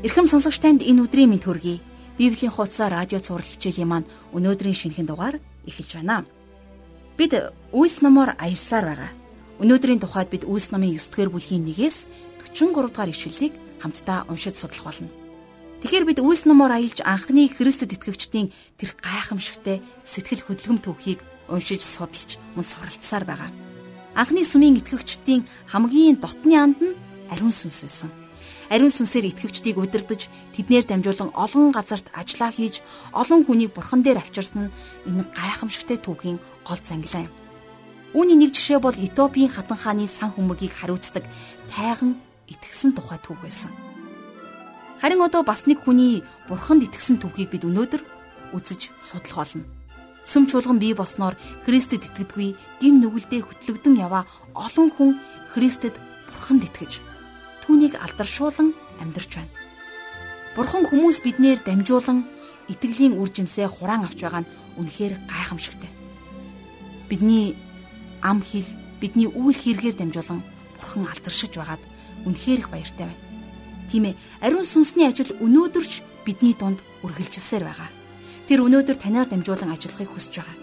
Ирхэм сонсогч танд энэ өдрийн мэнд хүргэе. Библийн хуудас радио цаурал хичээлийн маань өнөөдрийн шинэхэн дугаар эхэлж байна. Бид Үйлс номоор аялсаар байгаа. Өнөөдрийн тухайд бид Үйлс номын 9 дугаар бүлгийн 1-ээс 43 дугаар ишлэлийг хамтдаа уншиж судлах болно. Тэгэхээр бид Үйлс номоор аялж анхны Христэд итгэгчдийн тэр гайхамшигтай сэтгэл хөдлөм түүхийг уншиж судалж мөн суралцсаар байгаа. Анхны сүмийн итгэгчдийн хамгийн дотны анд нь ариун сүнс байсан. Ариун сүнсээр итгэгчдийг удирдах, тэднэр дамжуулан олон газарт ажиллаа хийж, олон хүнийг бурхан дээр авчирсан нь энэ гайхамшигтай түүхийн гол зангилаа юм. Үүний нэг жишээ бол Этиопийн хатан хааны сан хүмүүргийг хариуцдаг тайган итгэсэн тухай түүх байсан. Харин одоо бас нэг хүний бурханд итгэсэн түүхийг бид өнөөдөр үзэж судлах болно. Сүм чуулган бий болсноор Христэд итгэдэггүй гим нүгэлдээ хөтлөгдөн яваа олон хүн Христэд бурханд итгэж түүнийг алдаршуулан амьдарч байна. Бурхан хүмүүс биднээр дамжуулан итгэлийн үр жимсээ хураан авч байгаа нь үнэхээр гайхамшигтай. Бидний ам хил, бидний үйл хэрэгээр дамжуулан Бурхан алдаршиж байгаад үнэхээр их баяртай байна. Тийм ээ, ариун сүнсний ажил өнөөдөрч бидний дунд үргэлжилсээр байгаа. Тэр өнөөдөр танаар дамжуулан ажиллахыг хүсэж байгаа.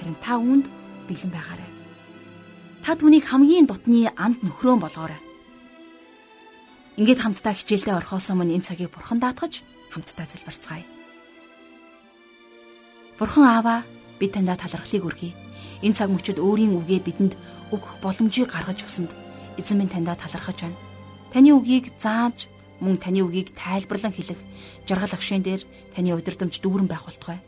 Харин та үүнд бэлэн байгаарай. Та түүнийг хамгийн дотны анд нөхрөө болгоорой. Ингээд хамтдаа хичээлдээ орхосоо мөн энэ цагийг бурхан даатгаж хамтдаа залбирцгаая. Бурхан аава би таньда талархлыг өргөе. Энэ цаг мөчид өөрийн үгээ бидэнд өгөх боломжийг гаргаж өгсөнд эзэн минь таньда талархаж байна. Таны үгийг зааж мөн таны үгийг тайлбарлан хэлэх жаргал агшин дээр таны удирдамж дүүрэн байх болтугай.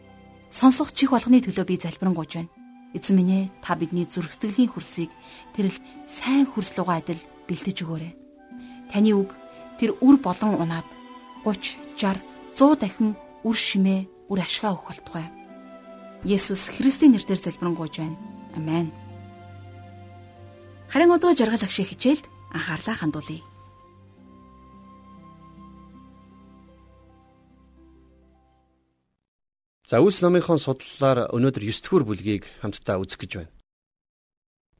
Сонсох чих болгоны төлөө би залбирanгуйж байна. Эзэн минь ээ та бидний зүрх сэтгэлийн хөрсийг тэрл сайн хөрс лугаа адил бэлтэж өгөөрэй. Таны үг тэр үр болон унаад 30, 60, 100 дахин үр шимээ, үр ашгаа өгөх болтугай. Есүс Христийн нэрээр залбирanгуйж байна. Амен. Харин одоо жаргал агшиг хичээлд анхаарлаа хандуулъя. За Үлс номынхон судлалаар өнөөдөр 9 дугаар бүлгийг хамтдаа үзэх гэж байна.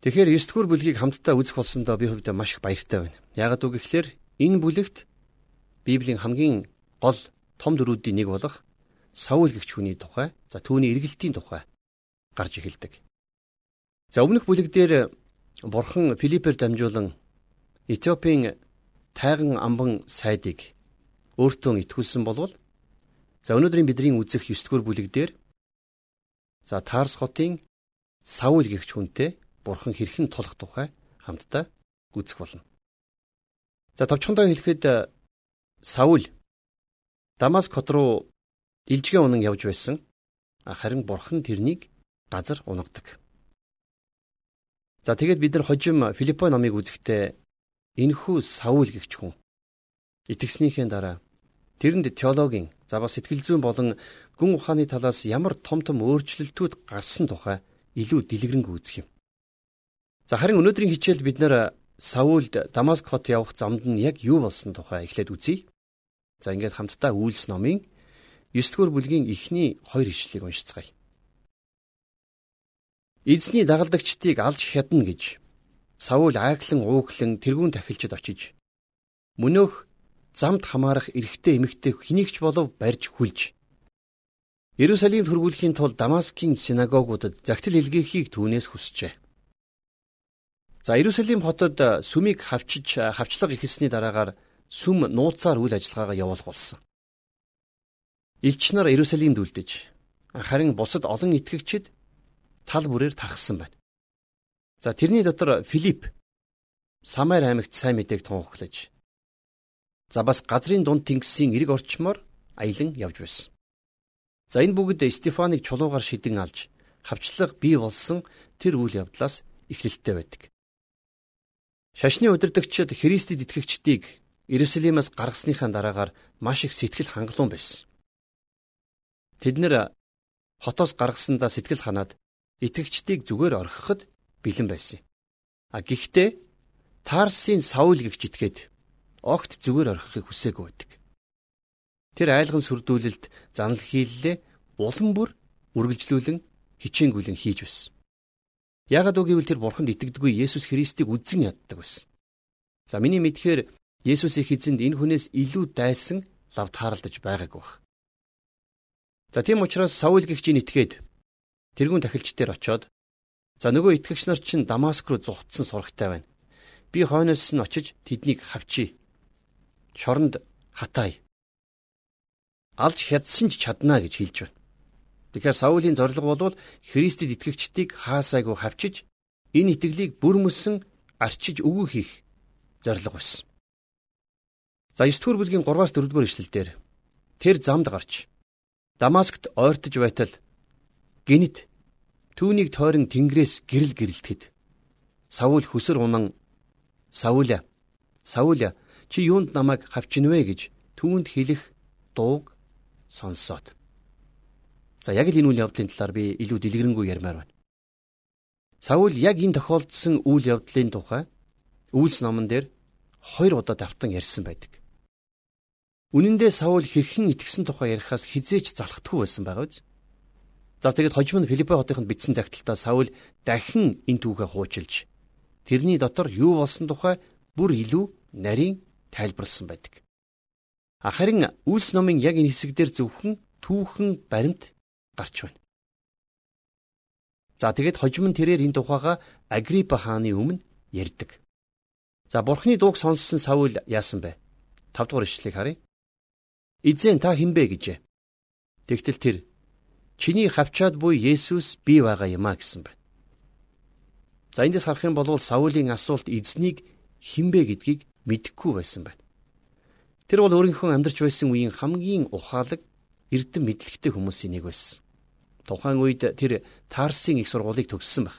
Тэгэхээр 9 дугаар бүлгийг хамтдаа үзэх болсондоо би хувьдаа маш их баяртай байна. Яагаад үг гэхээр энэ бүлэгт Библийн хамгийн гол том дөрүүдийн нэг болох Саул гэгч хүний тухай, за түүний эргэлтийн тухай гарч эхэлдэг. За өмнөх бүлэг дээр Бурхан Филиппээр дамжуулан Этиопийн тайган амбан сайдыг өөртөө итгүүлсэн болвол За өнөөдрийн бидний үзэх 9 дугаар бүлэг дээр за Тарс хотын Саул гихч хүнтэй бурхан хэрхэн тулах тухай хамтдаа үзэх болно. За товчхондоо хэлэхэд Саул Дамаск хот руу илжгээ унан явж байсан. Харин бурхан тэрнийг газар унагадаг. За тэгээд бид нар хожим Филиппо номыг үзэхдээ энэхүү Саул гихч хүн итгэснийхээ дараа тэрэнд теологийн За бас сэтгэл зүйн болон гүн ухааны талаас ямар том том өөрчлөлтүүд гарсан тухай илүү дэлгэрэнгүй үзэх юм. За харин өнөөдрийн хичээлд бид нэр Саулд Дамаск хот явах замд нь яг юу болсон тухай эхлээд үзье. За ингээд хамтдаа Үйлс номын 9 дугаар бүлгийн эхний 2 ишлэлийг уншицгаая. Эзний дагалдагчдыг алж хядна гэж Саул айглан ууглан тэрүүн тахилчид очиж мөнөөх замд хамаарах эрэгтэй эмэгтэй хэнийгч болов барьж хүлж Иерусалимд хөрвүүлэхийн тулд Дамаскын синагогуудад загтал илгээхийг түүнээс хүсжээ. За Иерусалим хотод сүмийг хавчиж хавчлага ихэлсний дараагаар сүм нууцаар үйл ажиллагаагаа явуулах болсон. Илч нар Иерусалимд үлдэж харин бусад олон итгэгчид тал бүрээр тархсан байна. За тэрний дотор Филипп Самар аймагт сайн мэдээг тунхаглаж За бас газрын дунд тэнгисийн эрг орчмоор аялан явж байсан. За энэ бүгд Стефаныг чулуугаар шидэн алж хавчлага бий болсон тэр үйл явдлаас эхлэлттэй байдаг. Шашны удирдагчид Христэд итгэгчдийг Иерусалимаас гаргасныхаа дараагаар маш их сэтгэл хангалуун байсан. Тэд нэр хотоос гаргасандаа сэтгэл ханаад итгэгчдийг зүгээр орхиход бэлэн байсан. А гэхдээ Тарсын Саул гихч итгээд огт зүгээр орхихыг хүсээгүй байдаг. Тэр айлган сүрдүүлэлд занал хийллээ улам бүр үргэлжлүүлэн хичээнгүйлэн хийж байсан. Яагад үг гэвэл тэр бурханд итгэдэггүй Есүс Христийг үдзэн яддаг байсан. За миний мэдхээр Есүс их эзэнд энэ хүнээс илүү дайсан лав тааралдаж байгаагүй баг. За тийм учраас Саул гихчийн итгээд тэрүүн тахилч дээр очоод за нөгөө итгэгч нар чинь Дамаск руу зугтсан сурагтай байна. Би хойноос нь очиж тэднийг хавчий. Шоронд хатай. Алж хядсан ч чадна гэж хэлж байна. Тэгэхээр Саулийн зорилго бол Христэд итгэгчдийг хаасайгүй хавчиж энэ итгэлийг бүр мөсөн арчиж өгөх хийх зорилго байсан. За 9 дугаар бүлгийн 3-аас 4 дугаар ишлэлдэр тэр замд гарч Дамаскт ойртож байтал гинт түүнийг тойрон тэнгэрээс гэрэл гэрэлтэд Саул хүсэр унан Сауля Сауля чи юунд намайг хавчинвэ гэж түүнд хэлэх дууг сонсоод За яг л энэ үйл явдлын талаар би илүү дэлгэрэнгүй ярмаар байна. Саул яг энэ тохиолдсон үйл явдлын тухай Үйлс номон дээр хоёр удаа давтан ярьсан байдаг. Үнэн дээр Саул хэрхэн итгэсэн тухай ярихаас хизээч залхдаггүй байсан байгаа биз? За тэгээд хожим нь Филиппо хотынд бичсэн загталтаа Саул дахин энэ түүхээ хуучилж тэрний дотор юу болсон тухай бүр илүү нарийн тайлбарлсан байдаг. Харин Үлс номын яг энэ хэсэгдэр зөвхөн түүхэн баримт гарч байна. За тэгээд хожим нь тэрээр энэ тухайга Агриппа хааны өмнө ярьдаг. За бурхны дууг сонссон Саул яасан бэ? 5 дугаар ишлэгийг харъя. Эзэн та хинбэ гэжээ. Тэгтэл тэр чиний хавчаад буй Есүс би байгаа юм а гэсэн байна. За эндээс харах юм бол Саулийн асуулт эзнийг хинбэ гэдгийг мэдэхгүй байсан байна. Тэр бол өөрийнхөө амьдарч байсан үеийн хамгийн ухаалаг эрдэм мэдлэгтэй хүмүүсийн нэг байсан. Тухайн үед тэр Тарсын их сургуулийг төгссөн баг.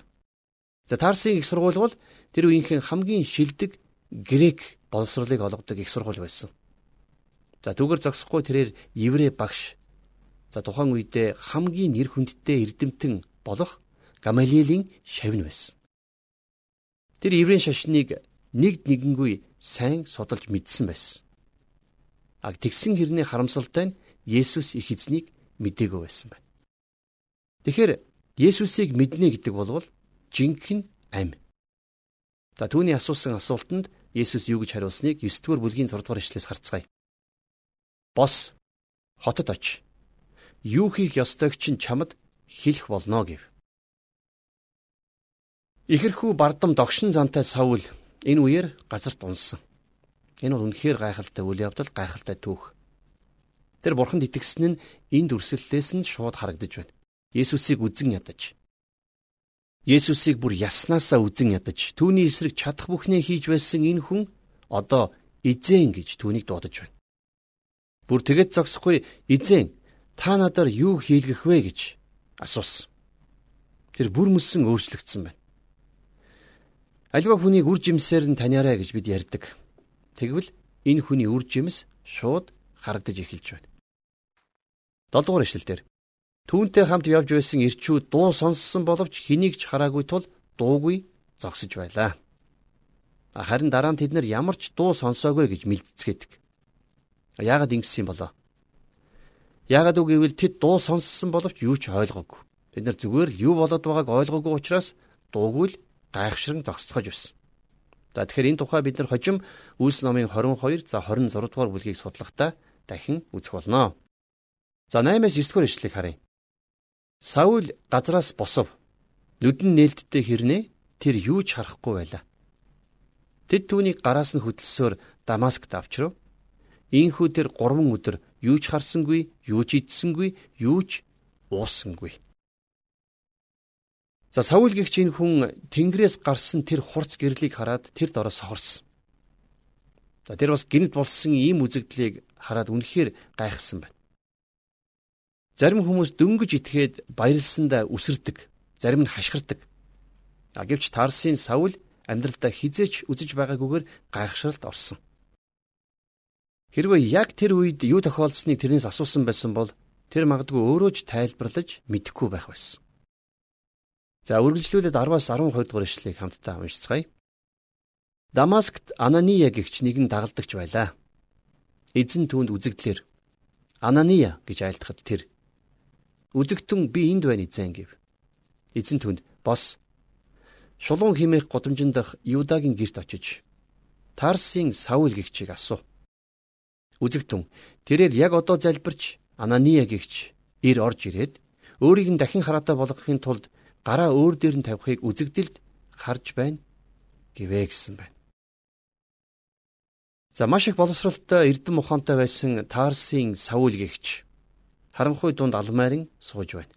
За Тарсын их сургууль бол тэр үеийнхэн хамгийн шилдэг грек боловсролыг олгодог их сургууль байсан. За түүгээр зогсохгүй тэрээр еврей багш за тухайн үедээ хамгийн нэр хүндтэй эрдэмтэн болох Гамалиелийн шавн байсан. Тэр еврей шашныг нэгд нэгэнгүй сайн судалж мэдсэн байсан. Аг тэгсэн хэрний харамсалтай нь Есүс их эзнийг мдээгүй байсан байна. Тэгэхээр Есүсийг мэднэ гэдэг бол жинхэнэ амь. За түүний асуусан асуултанд Есүс юу гэж хариулсныг 9 дугаар бүлгийн 6 дугаар эшлээс харцгаая бос хотод оч. Юу хийх ёстойг чинь чамд хэлэх болно гэв. Ихэрхүү бардам догшин зантай Саул энэ үеэр газарт унсан. Энэ бол үнэхээр гайхалтай үйл явдал, гайхалтай түүх. Тэр бурханд итгэсэн нь энэ дүрслэлээс нь шууд харагдаж байна. Есүсийг үзэн ядаж. Есүсийг бүр яснаасаа үзэн ядаж, түүний эсрэг чадах бүхнээ хийж байсан энэ хүн одоо эзэн гэж түүнийг дуудаж байна. Бүр тэгэд зогсохгүй эзэн та надаар юу хийлгэх вэ гэж асуусан. Тэр бүр мөсөн өөрчлөгдсөн байна. Альва хүнийг үр жимсээр нь таниараа гэж бид ярьдаг. Тэгвэл энэ хүний үр жимс шууд харагдаж эхэлж байна. 7 дугаар эшлэлдэр түүнтэй хамт явж байсан ирчүүд дуу сонссон боловч хэнийг ч хараагүй тул дуугүй зогсож байлаа. Харин дараа нь тэд нар ямар ч дуу сонсоогүй гэж мэдцгээдэг. Яагаад ингэсэн юм болоо? Яагаад үг гэвэл тэд дуу сонссон боловч юу ч ойлгоогүй. Бид нар зүгээр л юу болоод байгааг ойлгоогүй учраас дуугүй л гайхшран зогсцохож байсан. За тэгэхээр энэ тухай бид нар хожим Үлс номын 22 за 26 дугаар бүлгийг судлахдаа дахин үзэх болно. За 8-аас 9 дугаар ишлэгийг харъя. Саул газраас босов. Нүдэн нээлттэй хэрнээ тэр юу ч харахгүй байлаа. Тэд түүнийг гараас нь хөдөлсөөр Дамаскт авчрав. Ийхүү тэр 3 өдөр юу ч харсангүй, юу ч идсэнгүй, юу ч уусангүй. За Саул гихч энэ хүн Тэнгэрээс гарсан тэр хурц гэрлийг хараад тэр дороо сохорсон. За тэр бас гинт болсон ийм үзэгдлийг хараад үнэхээр гайхсан байна. Зарим хүмүүс дөнгөж итгээд баярлсандаа үсэрдэг, зарим нь хашгирдаг. А гэвч Тарсын Саул амьдралдаа хизээч үзэж байгаагүйгээр гайхшралд орсон. Хэрвээ яг тэр үед юу тохиолдсныг тэрнээс асуусан байсан бол тэр магадгүй өөрөө ч тайлбарлаж мэдэхгүй байх байсан. За үргэлжлүүлээд 10-аас 12 дугаар ишлэгийг хамтдаа уншицгаая. Дамаскт Анания гэгч нэгэн дагалдагч байлаа. Эзэн түүнд үзэгдлэр Анания гэж айлтгахад тэр Үзэгтэн би энд байна эзэн гэв. Эзэн түнд бос шулуун химээх годамжинд дах Юдагийн герт очиж Тарсын Саул гихчийг асуу. Үзэгтэн тэрээр яг одоо залбирч Анания гихч ир орж ирээд өөрийг нь дахин хараатай болгохын тулд гараа өөр дээр нь тавихыг үзэгдэлд харж байна гэвэ гэсэн байна. За маш их боловсралтай эрдэм ухаантай байсан Тарсын Саул гихч харанхуй дунд алмайрын сууж байна.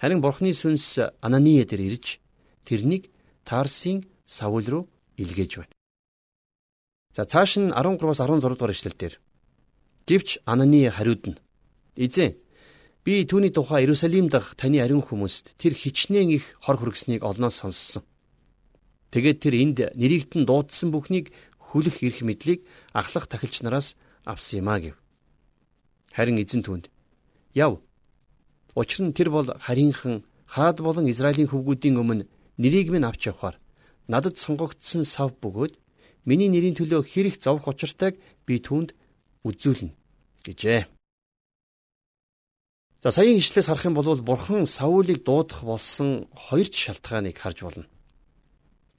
Харин Бурхны сүнс Анания дээр ирж тэрнийг Тарсын Саул руу илгээж байна. За цааш нь 13-аас 16 дугаар эшлэлдэр Гэвч Анани хариуд нь Эзэн би түүний тухай Иерусалим дахь таны ариун хүмүүст тэр хичнээн их хор хөргснийг олноос сонссон. Тэгээд тэр энд нэрийгтэн дуудсан бүхнийг хүлэх эрх мэдлийг ахлах тахилч нараас авсан юм а гэв. Харин эзэн түүнд яв. Учир нь тэр бол харийнхан хаад болон Израилийн хөвгүүдийн өмнө нэрийг минь авч явахаар надад сонгогдсон сав бөгөөд Миний нэрийн төлөө хэрэг зовх учиртайг би түүнд үзүүлнэ гэжээ. За саяын ишлээс харах юм бол бурхан Саулийг дуудах болсон хоёр шалтгааныг харж болно.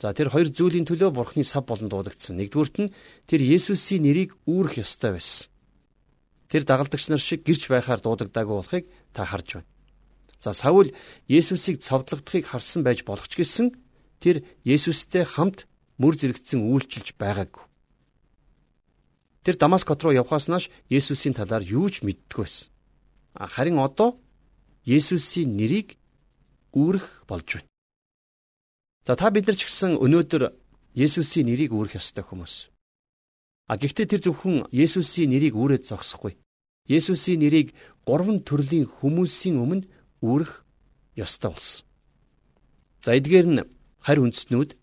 За тэр хоёр зүйлийн төлөө бурханы сав болон дуудагдсан. Нэгдүгüрт нь тэр Есүсийн нэрийг үүрэх ёстой байсан. Тэр дагалдагч нар шиг гэрч байхаар дуудагдаагүй болохыг та харж байна. За Саул Есүсийг цовдлогдохыг харсан байж болох ч гэсэн тэр Есүстэй хамт мөр зэрэгцсэн үйлчилж байгаагүй. Тэр Дамаскот руу явхаас нааш Есүсийн талаар юу ч мэддэггүй байсан. Харин одоо Есүсийн нэрийг үүрэх болж байна. За та бид нар ч гэсэн өнөөдөр Есүсийн нэрийг үүрэх ёстой хүмүүс. А гэхдээ тэр зөвхөн Есүсийн нэрийг үүрээд зогсохгүй. Есүсийн нэрийг гурван төрлийн хүмүүсийн өмнө үүрэх ёстой болсон. За эдгээр нь харь үндэстнүүд,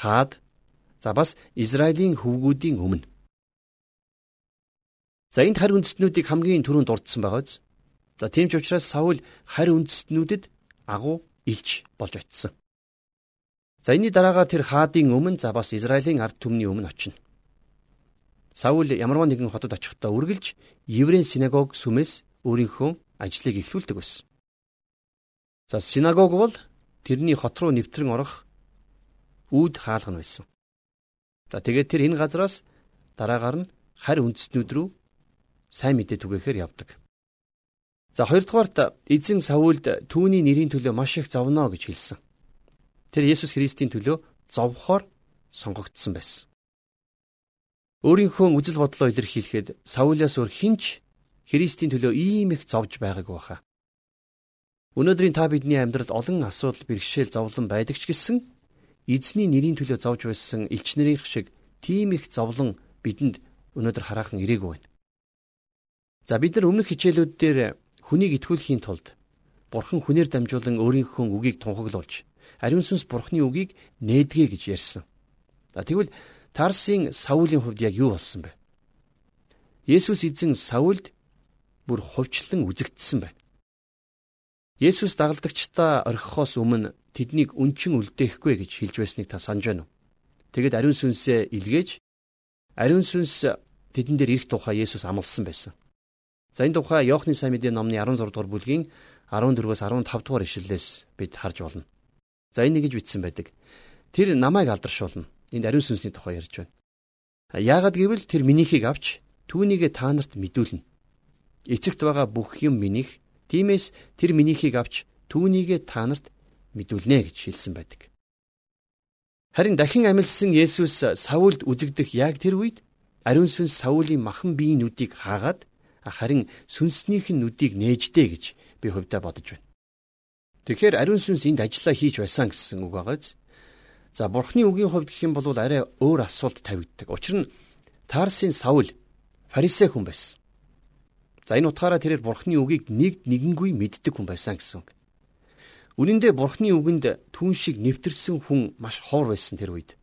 хаад, За бас Израилийн хөвгүүдийн өмнө. За энд харь үндэстнүүдийг хамгийн түрүүнд дурдсан байгааз. За тийм ч учраас Саул харь үндэстнүүдэд агуу илж болж очисон. За энэний дараагаар тэр хаадын өмнө за бас Израилийн ард түмний өмнө очино. Саул ямарваа нэгэн хотод очихдоо үргэлж еврейн синагог сүмээс өөрийнхөө ажлыг эхлүүлдэг байсан. За синагог бол тэрний хот руу нэвтрэн орох үүд хаалга байсан. За тэгээд тэр энэ газраас дараагаар нь харь үндэстнүүд рүү сайн мэдээ түгээхээр явдаг. За хоёрдугаарт эзэн Саулд түүний нэрийн төлөө маш их зовно гэж хэлсэн. Тэр Есүс Христийн төлөө зовхоор сонгогдсон байсан. Өөрийнхөө үжил бодлоо илэрхийлэхэд Саулаас өөр хинч Христийн төлөө ийм их зовж байгаагүй баха. Өнөөдрийн та бидний амьдралд олон асуудал бэрхшээл зовлон байдаг ч гэсэн эзний нэрийн төлөө зовж байсан элч нарын шиг тийм их зовлон бидэнд өнөөдөр хараахан ирээгүй байна. За бид нар өмнөх хичээлүүд дээр хүнийг итгүүлэхийн тулд Бурхан хүнээр дамжуулан өөрийнхөө үгийг тунхаглуулж ариун сүнс Бурханы үгийг нээдгээ гэж ярьсан. За тэгвэл Тарсын Саулийн хувьд яг юу болсон бэ? Есүс эзэн Саулд бүр хувьчлан үзэгдсэн байна. Есүс дагалдагчдаа орхихоос өмнө тэднийг өнчин үлдээхгүй гэж хэлж байсныг та санаж байна уу? Тэгэд ариун сүнсээ илгээж ариун сүнс тэдэн дээр ирэх тухай Есүс амласан байсан. За энэ тухай Иохны сайн мэдээ номны 16 дугаар бүлгийн 14-өөс 15 дугаар ишлэлээс бид харж болно. За энэ нэгж бичсэн байдаг. Тэр намайг алдаршуулна. Энд ариун сүнсний тухай ярьж байна. Яагад гэвэл тэр минийхийг авч түүнийгээ та нарт мэдүүлнэ. Эцэгт байгаа бүх юм минийх. Тиймээс тэр минийхийг авч түүнийгээ та нарт мэдүүлнэ гэж хэлсэн байдаг. Харин дахин амилсан Есүс Саулд үзэгдэх яг тэр үед ариун сүнс Саулийн махан биеийн нүдийг хаагаад харин сүнснийх нь нүдийг нээждээ гэж би хувьдаа бодож байна. Тэгэхээр ариун сүнс энд ажиллаа хийж байсан гэсэн үг байгааз. За бурхны үгийн хувьд гэх юм бол арай өөр асуулт тавигддаг. Учир нь Тарсын Саул фарисей хүн байсан. За энэ утгаараа тэрээр бурхны үгийг нэг нэгэнгүй мэддэг хүн байсан гэсэн үг. Үнэн дээр Бурхны үгэнд түн шиг нэвтэрсэн хүн маш ховор байсан тэр үед.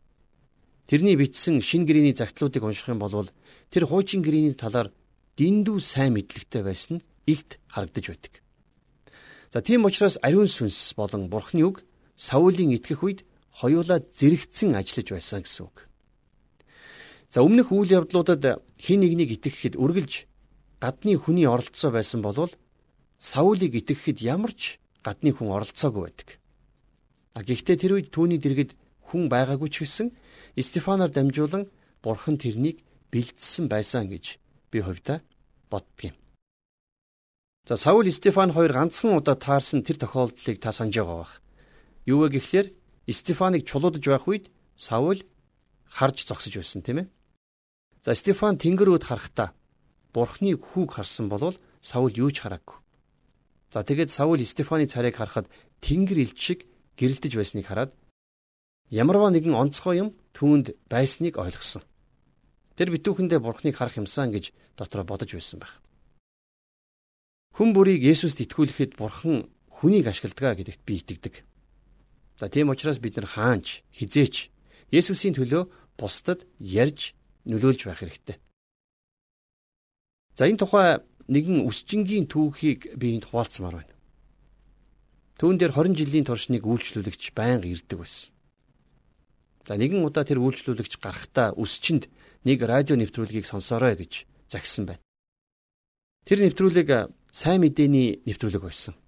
Тэрний бичсэн шин гэрээний загтлуудыг унших юм бол тэр хуучин гэрээний талаар дэндүү сайн мэдлэгтэй байсан илт харагдаж байдаг. За тийм учраас ариун сүнс болон Бурхны үг Саулийн итгэх үед хоёулаа зэрэгцэн ажиллаж байсан гэсэн үг. За өмнөх үйл явдлуудад хин нэгнийг итгэхэд үргэлж гадны хүний оролцоо байсан бол Саулийг итгэхэд ямар ч гадны хүн оролцоогүй байдаг. А гэхдээ тэр үед түүний дэргэд хүн байгаагүй ч гэсэн Стефанаар дамжуулан Бурхан тэрнийг бэлдсэн байсан гэж би хувьдаа боддгийн. За Саул Стефан хоёр ганцхан удаа таарсан тэр тохиолдлыг та санаж байгаа бах. Юу вэ гэхлээр Стефаныг чулуудж байх үед Саул харж зогсож байсан тийм ээ. За Стефан тэнгэр үүд харахтаа Бурхны хүүг харсан болвол Саул юу ч хараагүй. За тэгээд Саул Стефаны царайг харахад тэнгэр илч шиг гэрэлтэж байсныг хараад ямарваа нэгэн онцгой юм түүнд байсныг ойлгосон. Тэр битүүхэндээ Бурхныг харах юмсан гэж дотроо бодож байсан байх. Хүн бүрийг Есүст итгүүлэхэд Бурхан хүнийг ашигладаг гэдэгт би итгэдэг. За тийм учраас бид нар хаанч хизээч Есүсийн төлөө бусдад ярьж нөлөөлж байх хэрэгтэй. За энэ тухай нэгэн үсчингийн түүхийг би энд хуваалцмаар байна. Түүн дээр 20 жилийн турш нэг үйлчлүүлэгч байнга ирдэг байсан. За нэгэн удаа тэр үйлчлүүлэгч гарахтаа үсчинд нэг радио нэвтрүүлгийг сонсоорой гэж загсан байна. Тэр нэвтрүүлэг сайн мэдээний нэвтрүүлэг байсан.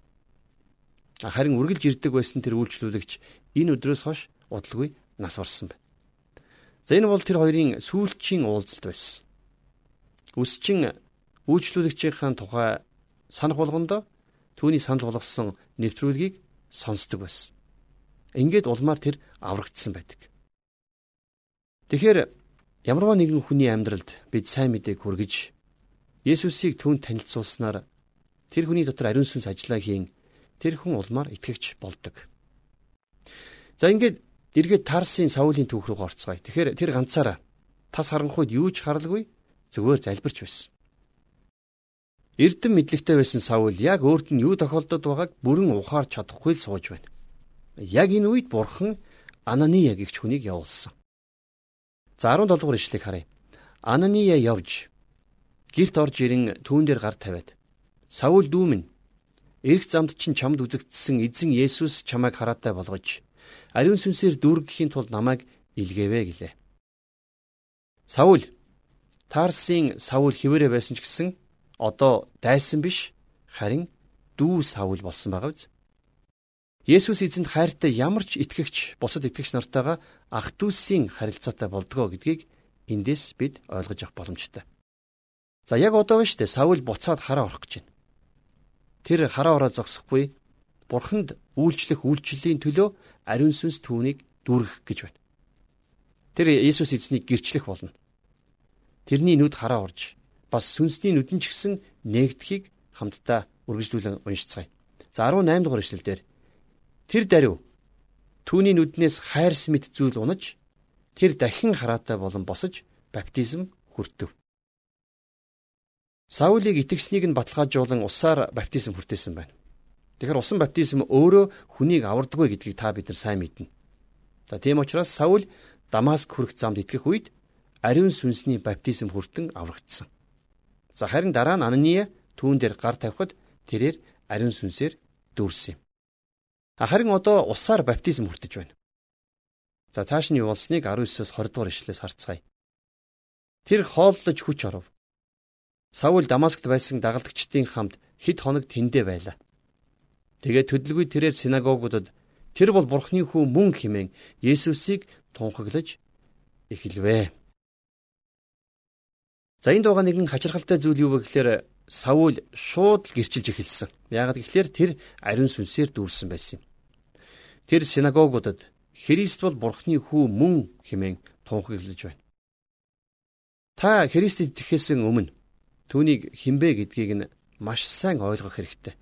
Харин үргэлж ирдэг байсан тэр үйлчлүүлэгч энэ өдрөөс хойш удалгүй нас барсан байна. За энэ бол тэр хоёрын сүүлчийн уулзалт байсан. Үсчин үйлчлүүлэгчийн тухай санах болгондоо түүний санал болгосон нэвтрүүлгийг сонсдог байсан. Ингээд улмаар тэр аврагдсан байдаг. Тэгэхээр ямарваа нэгэн хүний амьдралд бид сайн мэдээг хүргэж Есүсийг түүнд танилцуулснаар тэр хүний дотор ариун сүнс ажиллаа хийн тэр хүн улмаар итгэгч болдог. За ингээд эргээд Тарсын Саулийн түүх рүү орцгоё. Тэгэхээр тэр ганцаараа тас харанхуйд юу ч харалгүй зүгээр залбирч байсан. Эрдэм мэдлэгтэй байсан Саул яг өөрт нь юу тохиолдод байгааг бүрэн ухаарч чадахгүй л сууж байна. Яг энэ үед бурхан Анания гэгч хүнийг явуулсан. За 17 дугаар ишлэгийг харъя. Анания явж герт орж ирэн түүн дээр гар тавиад Саул дүү эрх замд чинь чамд үзэгдсэн эзэн Есүс чамайг хараатай болгож ариун сүнсээр дүүргэхийн тулд намайг илгээвэ гэлээ. Саул Тарсын Саул хിവэрэ байсан ч гэсэн одоо дайсан биш харин дүү Саул болсон байгаа биз? Есүс эзэнд хайртай ямар ч итгэгч бусад итгэгч нартайгаа ах дүүсийн харилцаатай болдгоо гэдгийг эндээс бид ойлгож авах боломжтой. За яг одоо шүү дээ. Саул буцаад хараа орох гэж байна. Тэр хараа ороо зогсохгүй бурханд үйлчлэх үйлчлэлийн төлөө ариун сүнс түүнийг дүүргэх гэж байна. Тэр Иесус эзнийг гэрчлэх болно. Тэрний нүд хараа орж бас сүнсний нүдэн ч гэсэн нэгдэхийг хамтдаа үргэлжлүүлэн уншицгаая. За 18 дугаар эшлэл дээр тэр даруй түүний нүднээс хайрс мэт зүйл унаж тэр дахин хараатай болон босож баптизм хүртэв. Саулийг итгэснийг нь баталгаажуулан усаар баптизм хүртээсэн байна. Тэгэхээр усан баптизм өөрөө хүнийг авардаггүй гэдгийг та бид нар сайн мэднэ. За тийм учраас Саул Дамаск хүрэх замд итгэх үед ариун сүнсний баптизм хүртэн аврагдсан. За харин дараа нь Анания түүн дээр гар тавихад тэрээр ариун сүнсээр дүүрсэн юм. Харин одоо усаар баптизм хүртэж байна. За цааш нь юу болсныг 19-с 20 дугаар ишлээс харцгаая. Тэр хооллож хүч оров. Саул Дамаскт байсан дагалдагчдын хамт хэд хоног тэндэ байлаа. Тэгээд төдөлгүй тэрээр синагогуудад тэр бол бурхны хүү мөн хэмээн Есүсийг тунхаглаж эхэлвэ. За энд байгаа нэгэн хачирхалтай зүйл юу вэ гэхээр Саул шууд л гэрчилж эхэлсэн. Яагаад гэвэл тэр ариун сүнсээр дүүрсэн байсан юм. Тэр синагогуудад Христ бол бурхны хүү мөн хэмээн тунхаглаж байна. Та Христэд итгэхээс өмнө Түүнийг хинбэ гэдгийг нь маш сайн ойлгох хэрэгтэй.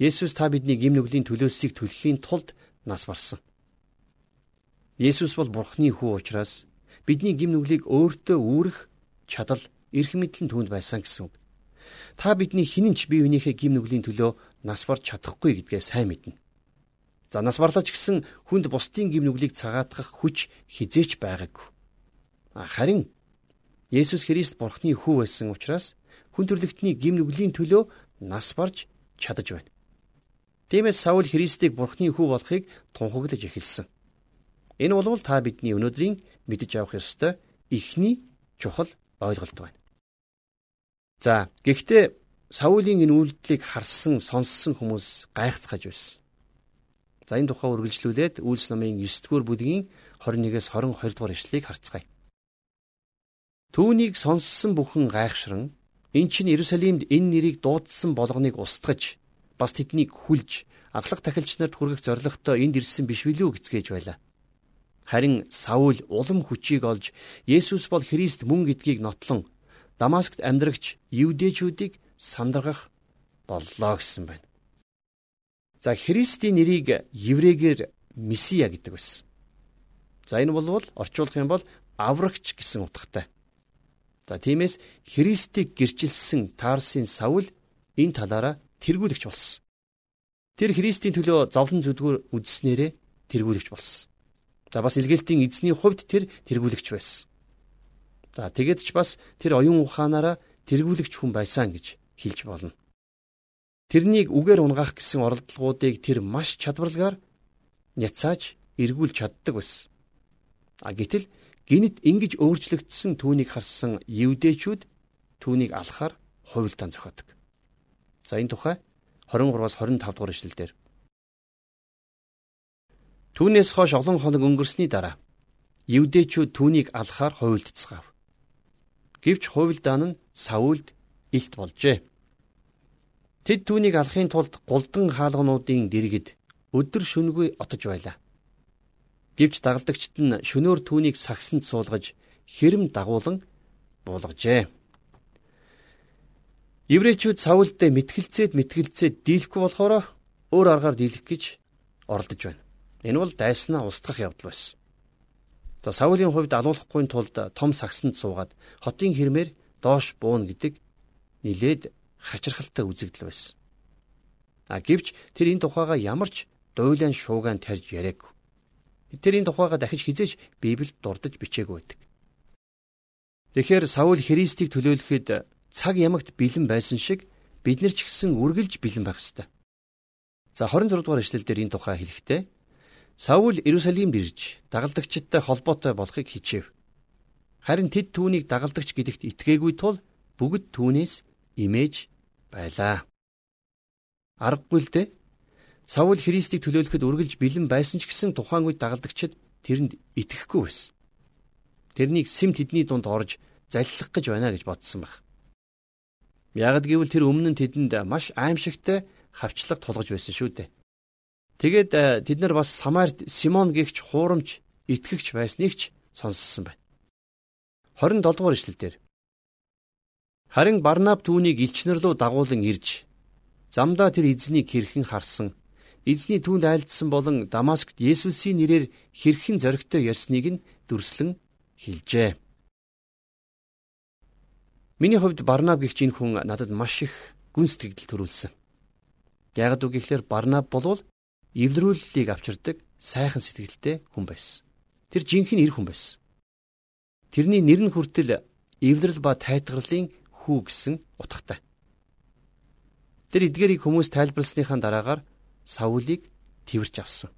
Есүс та бидний гим нүглийн төлөөсийг төлөхийн тулд нас барсан. Есүс бол Бурхны хүү учраас бидний гим нүглийг өөртөө үүрэх чадал, эрх мэдэл нь түүнд байсан гэсэн үг. Та бидний хинэнч бие биенийхээ гим нүглийн төлөө нас барж чадахгүй гэдгээ сайн мэднэ. За нас барлаж гисэн хүнд бусдын гим нүглийг цагаатгах хүч хизээч байгаагүй. Харин Есүс Христ Бурхны хүү байсан учраас хүн төрлөختний гим нүглийн төлөө нас барж чадаж байна. Тиймээс Саул Христийг Бурхны хүү болохыг тунхаглаж эхэлсэн. Энэ бол та бидний өнөөдрийн мэдэж авах ёстой ихний чухал ойлголт байна. За, гэхдээ Саулийн энэ үйлдэлийг харсан, сонссон хүмүүс гайхацгааж байсан. За энэ тухай үргэлжлүүлээд Үйлс номын 9 дугаар бүлгийн 21-с 22 дугаар ишлэгийг харцгаая. Түүнийг сонссон бүхэн гайхшран эн чинь Иерусалимд энэ нэрийг дуудсан болгоныг устгаж бас тэднийг хүлж аглах тахилч нарт хүргэх зорилготой энд ирсэн биш билүү гэцгээж байлаа. Харин Саул улам хүчийг олж Есүс бол Христ мөн гэдгийг нотлон Дамаскт амьдрагч евдээчүүдийг сандаргах боллоо гэсэн байна. За Христийн нэрийг еврейгээр Месиа гэдэг байсан. За энэ болвол орчуулах юм бол аврагч гэсэн утгатай. За тиймээс Христийг гэрчилсэн Тарсын Саул энэ талаараа тэргүүлэгч болсон. Тэр Христийн төлөө зовлон зүдгүүр үдснээрээ тэргүүлэгч болсон. За бас илгээлтийн эзний хувьд тэр тэргүүлэгч байсан. За тэгэд ч бас тэр оюун ухаанаараа тэргүүлэгч хүн байсан гэж хэлж болно. Тэрнийг үгээр унгаах гэсэн оролдлогоодыг тэр маш чадварлагаар няцааж эргүүлж чаддаг байсан. А гэтэл Гинт ингэж өөрчлөгдсөн түүнийг харсан евдээчүүд түүнийг алхахаар хувилдаан зохиодог. За энэ тухай 23-аас 25 дугаар ишлэлдэр. Түүнээс хойш олон хоног өнгөрсний дараа евдээчүүд түүнийг алхахаар хувилдцгаав. Гэвч хувилдаан нь Саулд илт болжээ. Тэд түүнийг алахын тулд гулдан хаалгануудын дэргэд өдөр шөнөгүй отож байлаа. Гэвч дагалдагчид нь шөнөөр түүнийг сагсанд суулгаж хэрэм дагуулan буулгажээ. Еврейчүүд Саулд мэтгэлцээд мэтгэлцээд дийлэхгүй болохоор өөр аргаар дийлэх гэж оролдож байна. Энэ бол дайснаа устгах явдал байсан. За Саулийн хувьд алуулахгүй тулд том сагсанд суугаад хотын хэрмээр доош бууна гэдэг нилээд хачирхалтай үзэгдэл байсан. А гэвч тэр энэ тухайга ямар ч дуйлан шуугаан тарьж яриаг. Тэрийн тухайга дахиж хизээж Библиэд дурдж бичээгүй байдаг. Тэгэхээр Саул Христийг төлөөлөхөд цаг ямагт бэлэн байсан шиг бид нар ч гэсэн үргэлж бэлэн байх ёстой. За 26 дугаар эшлэл дээр энэ тухай хэлэхдээ Саул Иерусалимд ирж дагалдагчдтай холбоотой болохыг хичээв. Харин тэд түүнийг дагалдагч гэдэгт итгээгүй тул бүгд түүнээс имэж байлаа. Аргагүй л дээ Саул Христийг төлөөлөхөд үргэлж бэлэн байсан ч гэсэн тухайн үед дагалдагчид тэрэнд итгэхгүй байсан. Тэрнийг сэм тэдний дунд орж заллах гэж байна гэж бодсон баг. Ягд гэвэл тэр өмнө нь тэдэнд маш аимшигтай хавчлаг тулгаж байсан шүү дээ. Тэгээд э, тэд нар бас Самарт Симон гихч хуурамч итгэгч байсныг ч сонссон байна. 27 дугаар ишлэлдэр Харин Барнаб түүнийг элчнэр рүү дагуулan ирж замдаа тэр эзнийг хэрхэн харсан эзний түүнд айлдсан болон Дамаскт Есүсийн нэрээр хэрхэн зоригтой ярьсныг нь дүрслэн хэлжээ. Миний хувьд Барнаб гихч энэ хүн надад маш их гүн сэтгэл төрүүлсэн. Ягд үг гэхлээр Барнаб болвол эвлэрүүллийг авчирдаг сайхан сэтгэлтэй хүн байсан. Тэр жинхэнэ эр хүн байсан. Тэрний нэр нь хүртэл эвлэрэл ба тайтгарлын хүү гэсэн утгатай. Тэр эдгээрийг хүмүүс тайлбарласныхаа дараагаар Саулийг тэрч авсан.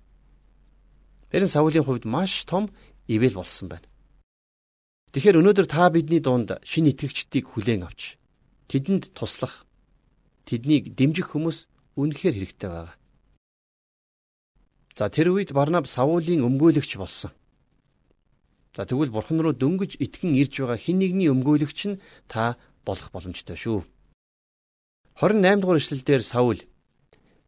Нь Саулийн хувьд маш том ивэл болсон байна. Тэгэхээр өнөөдөр та бидний дунд шинэ итгэгчдийг хүлээн авч тэдэнд туслах тэднийг дэмжих хүмүүс үнэхээр хэрэгтэй байна. За тэр үед Барнаб Саулийн өмгөөлөгч болсон. За тэгвэл бурхан руу дөнгөж итгэн ирж байгаа хэн нэгний өмгөөлөгч нь та болох боломжтой шүү. 28 дугаар эшлэлдэр Саул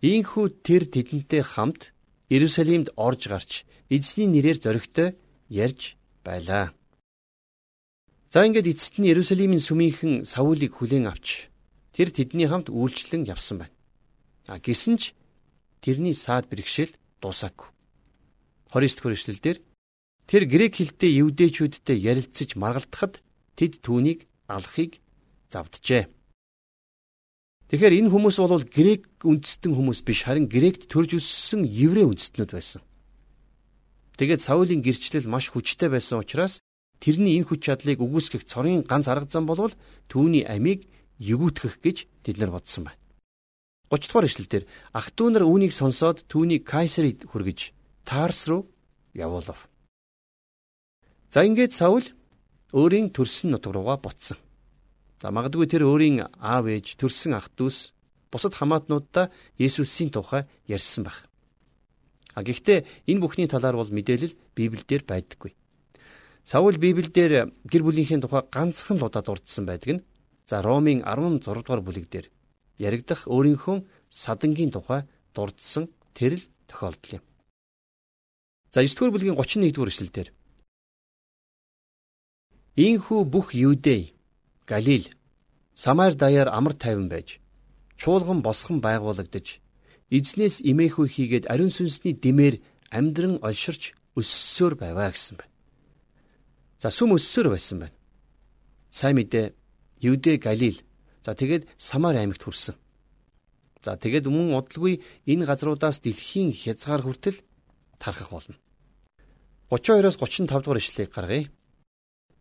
Ийхүү тэр тэдэнтэй хамт Иерусалимд орж гарч эзний нэрээр зоригтой ярьж байлаа. За ингээд эцэст нь Иерусалимын сүмийнхэн Саулыг хүлээн авч тэр тэдний хамт үйлчлэн явсан байна. А гисэн ч тэрний саад бэрхшээл дуусаагүй. 29 дэх эшлэлдэр тэр грек хэлтэй евдээчүүдтэй ярилцаж маргалдахад тэд түүнийг алахыг завджээ. Тэгэхээр энэ хүмүүс бол грек үндэстэн хүмүүс биш харин грект төрж өссөн еврей үндэстнүүд байсан. Тэгээд Саулийн гэрчлэл маш хүчтэй байсан учраас тэрний энэ хүч чадлыг үгүйсгэх цорын ганц арга зам бол түүний амийг егүүтгэх гэж тэд нар бодсон байна. 30 дугаар ишлэлдэр ах トゥ нар үүнийг сонсоод түүнийг Кайсарид хүргэж Тарс руу явуулав. За ингээд Саул өөрийн төрсөн нутг руугаа буцсан. За магадгүй тэр өөрийн аав ээж, төрсэн ах дүүс бусад хамаатнуудаа Есүсийн тухай ярьсан байх. А гэхдээ энэ бүхний талаар бол мэдээлэл Библиэлд байдаггүй. Саул Библиэлд гэр бүлийнхээ тухай ганцхан л удаа дурдсан байдаг нь за Ромын 16 дугаар бүлэг дээр яригдах өөрийнхөө садангийн тухай дурдсан тэр л тохиолдол юм. За 9 дугаар бүлгийн 31 дугаар эшлэлдэр Ийхүү бүх Юудэ, Галил, Самар даяар амар тайван байж чуулган босхон байгуулагдаж эзнээс имээхүй хийгээд ариун сүнсний дэмээр амьдран олширч өссөөр байваа гэсэн байна. За сүм өссөөр байсан байна. Сайн мэдээ Юдэ Галил за тэгээд Самар аймагт хүрсэн. За тэгээд мөн удалгүй энэ газруудаас дэлхийн хязгаар хүртэл тархах болно. 32-оос 35 дугаар ишлэгийг гаргая.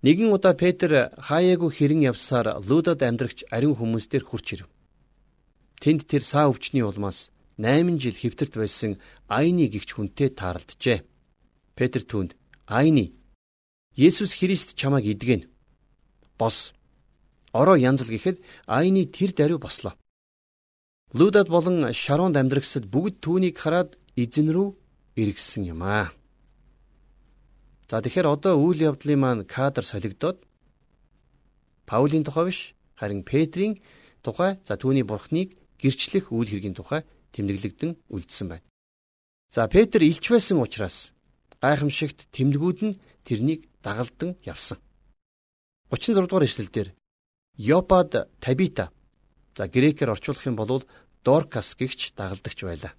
Нэгэн удаа Петр хаяагүй хэрэн явсаар Лудад амьдрагч ариун хүмүүстээр хурч ирэв. Тэнд тэр саа өвчний улмаас 8 жил хэвтэрт байсан Айны гихч хүнтэй тааралджээ. Петр түүнд "Айны Есүс Христ чамайг идгэн. Бос. Ороо янзал гэхэд Айны тэр даруй бослоо. Лудад болон Шаронд амьдрагсад бүгд түүнийг хараад эзэн рүү эргэсэн юм аа. За тэгэхээр одоо үйл явдлын маань кадр солигдоод Паулийн тухай биш харин Петрийн тухай за түүний бурхныг гэрчлэх үйл хэргийн тухай тэмдэглэгдэн үлдсэн байна. За Петр илч байсан учраас гайхамшигт тэмдгүүд нь тэрнийг дагалдан явсан. 36 дугаар эшлэлдэр Йопад Табита за грекээр орчуулах юм бол Доркас гихч дагалдагч байлаа.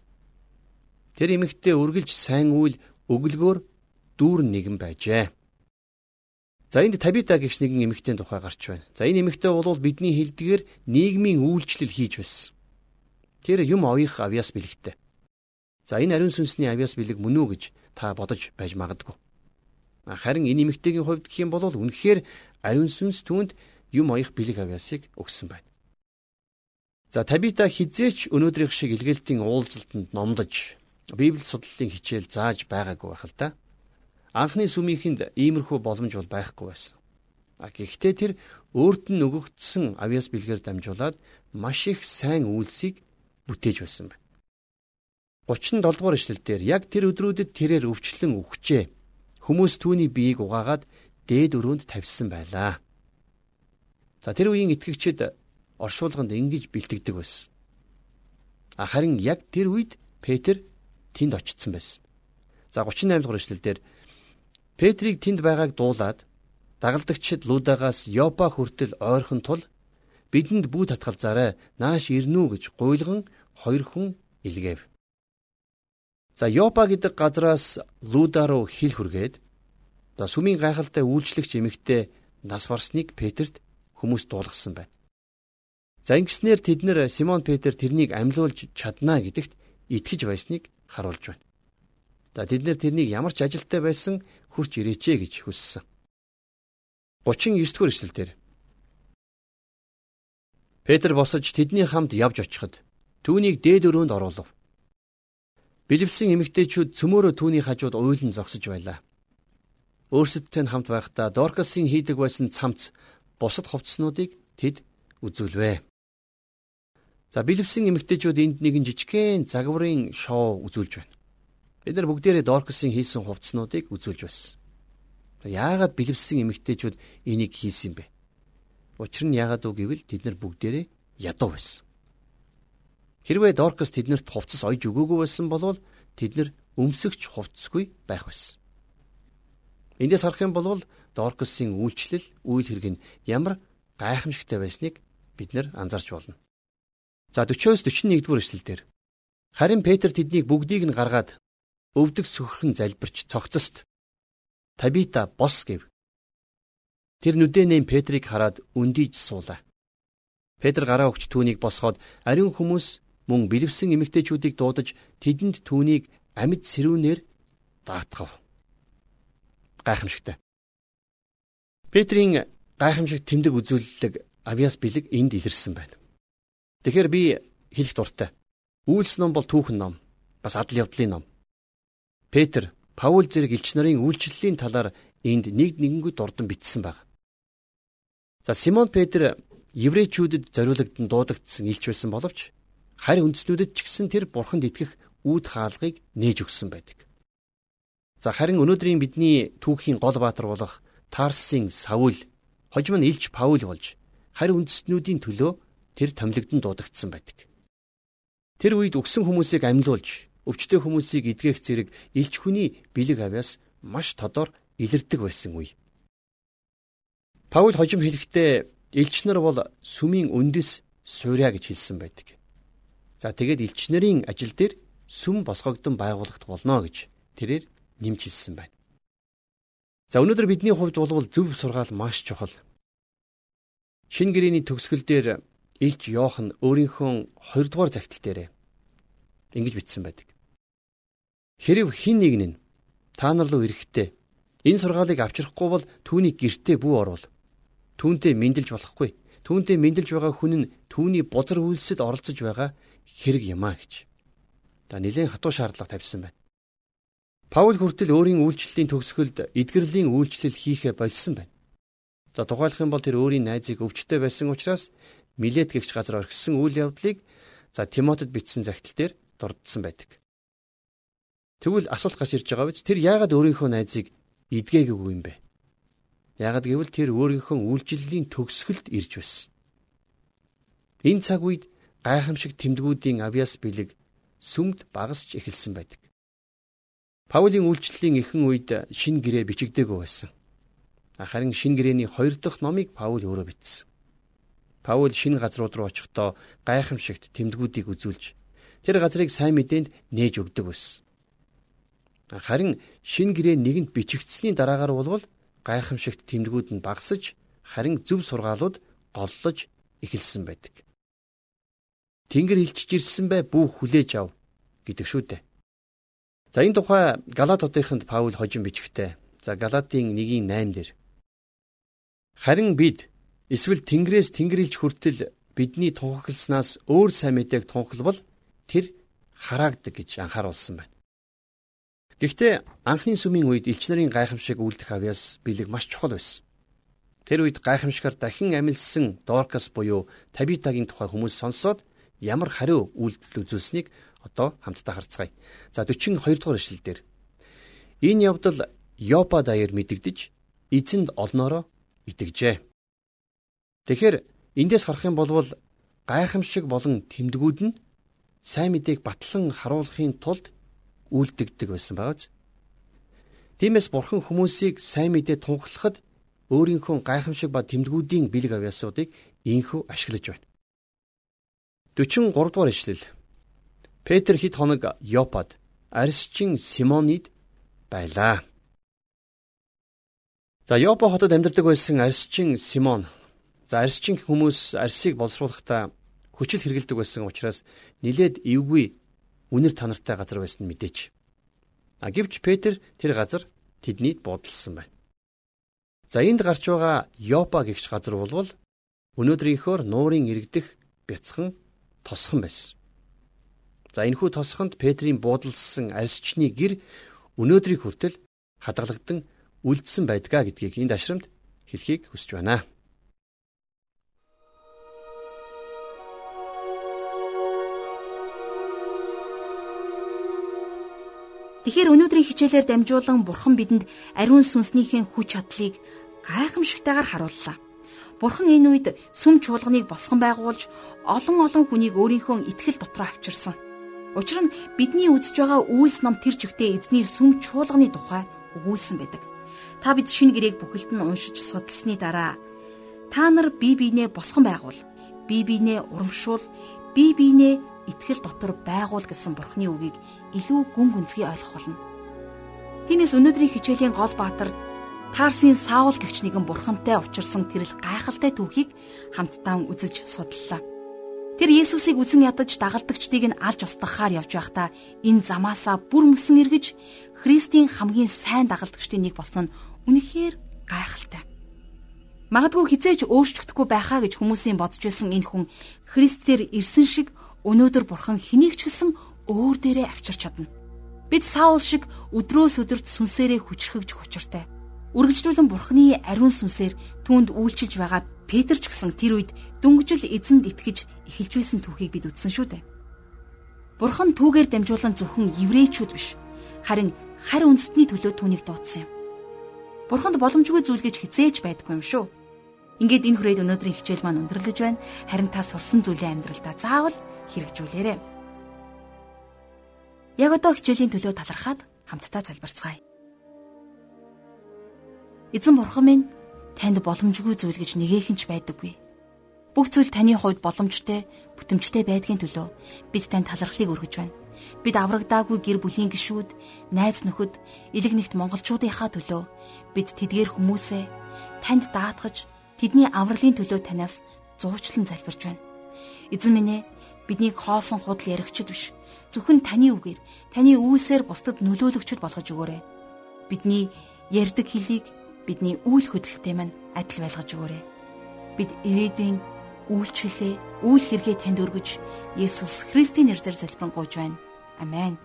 Тэр эмэгтэй үргэлж сайн үйл өглөгөөр дүүрэн нэгэн байжээ. За энд Табита гихч нэгэн эмэгтэй тухай гарч байна. За энэ эмэгтэй бол бидний хэлдгээр нийгмийн үйлчлэл хийж байсан. Тэр юм оёих авьяас бэлэгтэй. За энэ ариун сүнсний авьяас бэлэг мөн үү гэж та бодож байж магадгүй. Харин энэ эмэгтэйгийн хувьд гэх юм бол үнэхээр ариун сүнс түүнд юм оёих бэлэг авьяасыг өгсөн байна. За Табита хизээч өнөөдрийнх шиг илгээлтийн уулзалтанд номдож Библи судлалын хичээл зааж байгаагүй байх л да. Анхны сүмийнхэнд иймэрхүү боломж бол байхгүй байсан. А гэхдээ тэр өөрт нь өгөгдсөн авьяас бэлгээр дамжуулаад маш их сайн үйлсийг бүтээж байсан байна. 37 дугаар эшлэлдэр яг тэр өдрүүдэд тэрээр өвчлөн өгчээ. Хүмүүс түүний биеийг угаагаад дээд өрөөнд тавьсан байлаа. За тэр үеийн итгэгчид оршуулганд ингэж бэлтгэдэг байсан. Харин яг тэр үед Петр тэнд очсон байсан. За 38 дугаар эшлэлдэр Петрийг тэнд байгааг дуулаад дагалдагчид Лудагаас Йопа хүртэл ойрхон тул бидэнд бүү татгалзаарай нааш ирнүү гэж гуйлган хоёр хүн илгээв. За Йопа гэдэг газраас Луда руу хил хүргээд за сүмийн гайхалтай үйлчлэгч эмэгтэй нас барсныг Петерт хүмүүс дуулгасан байна. За ингэснээр тэд нэр Симон Петр тэрнийг амьлуулж чаднаа гэдэгт итгэж байсныг харуулж байна. За тэд нэр тэрнийг ямар ч ажилтай байсан хурч ирээчээ гэж хүссэн. 39 дугаар эшлэл дээр Петр босож тэдний хамт явж очиход түүнийг дээд өрөөнд оруулав. Билевсэн эмэгтэйчүүд цөмөөрөө түүний хажууд уйлан зогсож байлаа. Өөрсөдтэй хамт байхдаа Доркасын хийдэг байсан цамц бусад хувцснуудыг тэд үзүүлвэ. За билевсэн эмэгтэйчүүд энд нэгэн жижигхэн загварын шоу үзүүлж байна. Бид нар бүгдээрээ Доркасын хийсэн хувцснуудыг үзүүлж байсан. Яагаад билевсэн эмэгтэйчүүд энийг хийсэн бэ? Учир нь яагаад үг гэвэл тэд нар бүгдээрээ ядуу байсан. Хэрвээ Доркас тэднэрт хувцас ойж өгөөгүй байсан бол тэд нар өмсөгч хувцсгүй байх байсан. Эндээс харах юм бол Доркасын үйлчлэл, үйл хэрэг нь ямар гайхамшигтай байсныг бид нар анзаарч болно. За 40-оос 41 дугаар эшлэлдэр харин Петр тэднийг бүгдийг нь гаргаад өвдөг сөхөрхөн залбирч цогцост Табита бос гэв. Тэр нүдэнээ Петрийг хараад өндийж суулаа. Петр гараа өгч түүнийг босгоод ариун хүмүүс мөн бэлэвсэн эмэгтэйчүүдийг дуудаж тэдэнд түүнийг амьд сэрүүнээр даатгав. Гайхамшигтай. Петрийн гайхамшиг тэмдэг үзүүлэлэг авьяас бэлэг энд илэрсэн байна. Тэгэхээр би хэлэх дуртай. Үйлс ном бол түүхэн ном. Бас адал явдлын ном. Петр, Паул зэрэг элч нарын үйлчлэлийн талаар энд нэг нэгэнгүй дурдан бичсэн байна. За Симон Петр еврейчүүдэд зориулагдсан дуудагдсан илч байсан боловч харь үндэснүүдэд ч гэсэн тэр бурханд итгэх үүд хаалгыг нээж өгсөн байдаг. За харин өнөөдрийн бидний түүхийн гол баатар болох Тарсын Саул хожим нь Илж Паул болж харь үндэстнүүдийн төлөө тэр томилогдсон дуудагдсан байдаг. Тэр үед өгсөн хүмүүсийг амьлуулж, өвчтөе хүмүүсийг эдгэх зэрэг элч хүний бэлэг авяас маш тодор илэрдэг байсан үе. Паул хожим хэлэхдээ элч нар бол сүмийн үндэс суурья гэж хэлсэн байдаг. За тэгээд элч нарын ажил дээр сүм босгогдсон байгууллагт болно гэж тэрээр нэмж хэлсэн байна. За өнөөдөр бидний хувьд бол зөв сургаал маш чухал. Шин гэрээний төгсгөл дээр Илч Йохан өөрийнхөө 2 дугаар загтал дээр ингэж бичсэн байдаг. Хэрв хин нэг нь та нар руу ирэхдээ энэ сургаалыг авчрахгүй бол түүний гертэ бүү орвол түүнтэй мэндэлж болохгүй. Түүнтэй мэндэлж байгаа хүн нь түүний бузар үйлсэд оролцож байгаа хэрэг юм а гэж. Та нэлээд хатуу шаардлага тавьсан байна. Паул хүртэл өөрийн үйлчлэлийн төгсгөлд эдгэрлийн үйлчлэл хийхэ болсон байна. За тухайлах юм бол тэр өөрийн найзыг өвчтөе байсан учраас Милет гэгч газар орхисон үйл явдлыг за Тимотед бичсэн загтал дээр дурдсан байдаг. Тэгвэл асуулт гарч ирж байгаа биз? Тэр яагаад өөрийнхөө найзыг идгээгээгүй юм бэ? Яагаад гэвэл тэр өөрийнхөө үйлчлэлийн төгсгөлд ирж байсан. Энэ цаг үед гайхамшиг тэмдгүүдийн авьяас бэлэг сүмд багасч эхэлсэн байдаг. Паулийн үйлчлэлийн ихэнх үед шин гэрээ бичигдээгүй байсан. Харин шин гэрээний хоёр дахь номыг Паул өөрөө бичсэн. Паул шинэ газрууд руу очихдоо гайхамшигт тэмдгүүдийг үзүүлж тэр газрыг сайн мэдээнд нээж өгдөг байсан. Харин шинэ гэрээ нэгэнд бичигдсэний дараагаар болвол гайхамшигт тэмдгүүд нь багасж харин зөв сургаалууд голлож эхэлсэн байдаг. Тэнгэр хилчиж ирсэн бай бүх хүлээж ав гэдэг шүү дээ. За энэ тухай Галат хотынд Паул хожим бичгтээ. За Галатын 1:8 дээр Харин бид Эсвэл Тэнгэрээс Тэнгэрлж хүртэл бидний тунхагласнаас өөр сайн мэдээг тунхаглавал тэр хараагддаг гэж анхааруулсан байна. Гэхдээ анхны сүмийн үед элч нарын гайхамшиг үлдэх авьяас бэлэг маш чухал байсан. Тэр үед гайхамшигар дахин амилсан Доркас буюу Табитагийн тухай хүмүүс сонсоод ямар хариу үйлдэл үзүүлсэнийг одоо хамтдаа харцгаая. За 42 дугаар эшлэлдэр энэ явдал Йопа даяар мэдэгдэж эзэнд олноороо итгэжээ. Тэгэхээр эндээс харах юм бол гайхамшиг болон тэмдгүүд нь сайн мэдээг батлан харуулахын тулд үйлдэгдэг байсан байгааз. Тиймээс бурхан хүмүүсийг сайн мэдээ тунхаглахад өөрийнхөө гайхамшиг ба тэмдгүүдийн бэлэг авьяасуудыг инхүү ашиглаж байна. 43 дугаар ишлэл. Петр хэд хоног Йопад арьсчин Симонид байлаа. За Йопа хотод амьдардаг байсан арьсчин Симон За арьсчин хүмүүс арьсыг боловсруулахдаа хүчил хэргэлдэг байсан учраас нилээд эвгүй үнэр танартай газар байсан нь мэдээч. А гэвч Петр тэр газар тэднийд бодолсон байна. За энд гарч байгаа Йопа гэгч газар болвол өнөөдрийнхөөр нуурын иргэдэх бяцхан тосхон байсан. За энэхүү тосхонд Петрийн буудалсан арьсчны гэр өнөөдрийг хүртэл хадгалагдан үлдсэн байдгаа гэдгийг энд ашрамд хэлхийг хүсэж байна. Тэгэхээр өнөөдрийн хичээлээр дамжуулан Бурхан бидэнд ариун сүнснийхээ хүч чадлыг гайхамшигтайгаар харууллаа. Бурхан энэ үед сүм чуулганыг босгон байгуулж олон олон хүнийг өөрийнхөө итгэл дотроо авчирсан. Учир нь бидний үзэж байгаа үйлс ном тэр чигтээ эзний сүм чуулганы тухай өгүүлсэн байдаг. Та бид шинэ гэрээг бүхэлд нь уншиж судалсны дараа та нар бие биенээ босгон байгуул, бие биенээ урамшуул, бие биенээ итгэл дотор байгуул гэсэн Бурхны үгийг илүү гүн гүнзгий ойлгох болно. Тиймээс өнөөдрийн хичээлийн гол баатар Тарсын Саул гэгч нэгэн бурхантай учирсан тэрл гайхалтай түүхийг хамтдаа үзэж судлаа. Тэр Есүсийг үзэн ядаж дагалдагчдыг нь алж устгахаар явж байхдаа энэ замаасаа бүр мөсөн эргэж Христийн хамгийн сайн дагалдагчдын нэг болсон нь үнэхээр гайхалтай. Магадгүй хизээч өөрчлөгдөхгүй байхаа гэж хүмүүсийн бодож байсан энэ хүн Христээр ирсэн шиг өнөөдөр бурхан хэнийг ч гэсэн өөр дээрээ авчирч чадна. Бид Саул шиг өдрөөс өдөрт сүнсээрээ хүчрхэгж хүчртэй. Үргэлжлүүлэн бурхны ариун сүнсээр түүнд үйлчилж байгаа Петр ч гэсэн тэр үед дөнгөжл эзэнд итгэж эхэлж байсан түүхийг бид үзсэн шүү дээ. Бурхан түүгээр дамжуулан зөвхөн еврейчүүд биш харин харь үндэстний төлөө түүнийг дуудсан юм. Бурханд боломжгүй зүйл гэж хизээж байдгүй юм шүү. Ингээд энэ хүрээд өнөөдрийн хичээл маань өндөрлөж байна. Харин та сурсан зүйлээ амьдралдаа заавал хэрэгжүүлээрэй. Яг одоо хичээлийн төлөө талархаад хамтдаа залбирцгаая. Эзэн бурхан минь танд боломжгүй зүйл гэж нэгээхэн ч байдаггүй. Бүх зүйл таны хувьд боломжтой, бүтэмжтэй байдгийн төлөө бид танд талархлыг өргөж байна. Бид аврагдаагүй гэр бүлийн гишүүд, найз нөхөд, элэг нэгт монголчуудынхаа төлөө бид тэдгээр хүмүүсээ танд даатгаж тэдний авралын төлөө танаас зуучлан залбирч байна. Эзэн минь биднийг хоосон худал яригчд биш. Зөвхөн таны үгээр, таны үйлсээр бусдад нөлөөлөгчд болгож өгөөрэй. Бидний ярьдаг хэлийг бидний үйл хөдлөлттэй маань адил байлгаж өгөөрэй. Бид ирээдүйн үйлчлэлээ, үйл хэрэгээ танд өргөж Есүс Христийн нэрээр залбирanгуйж байна. Амен.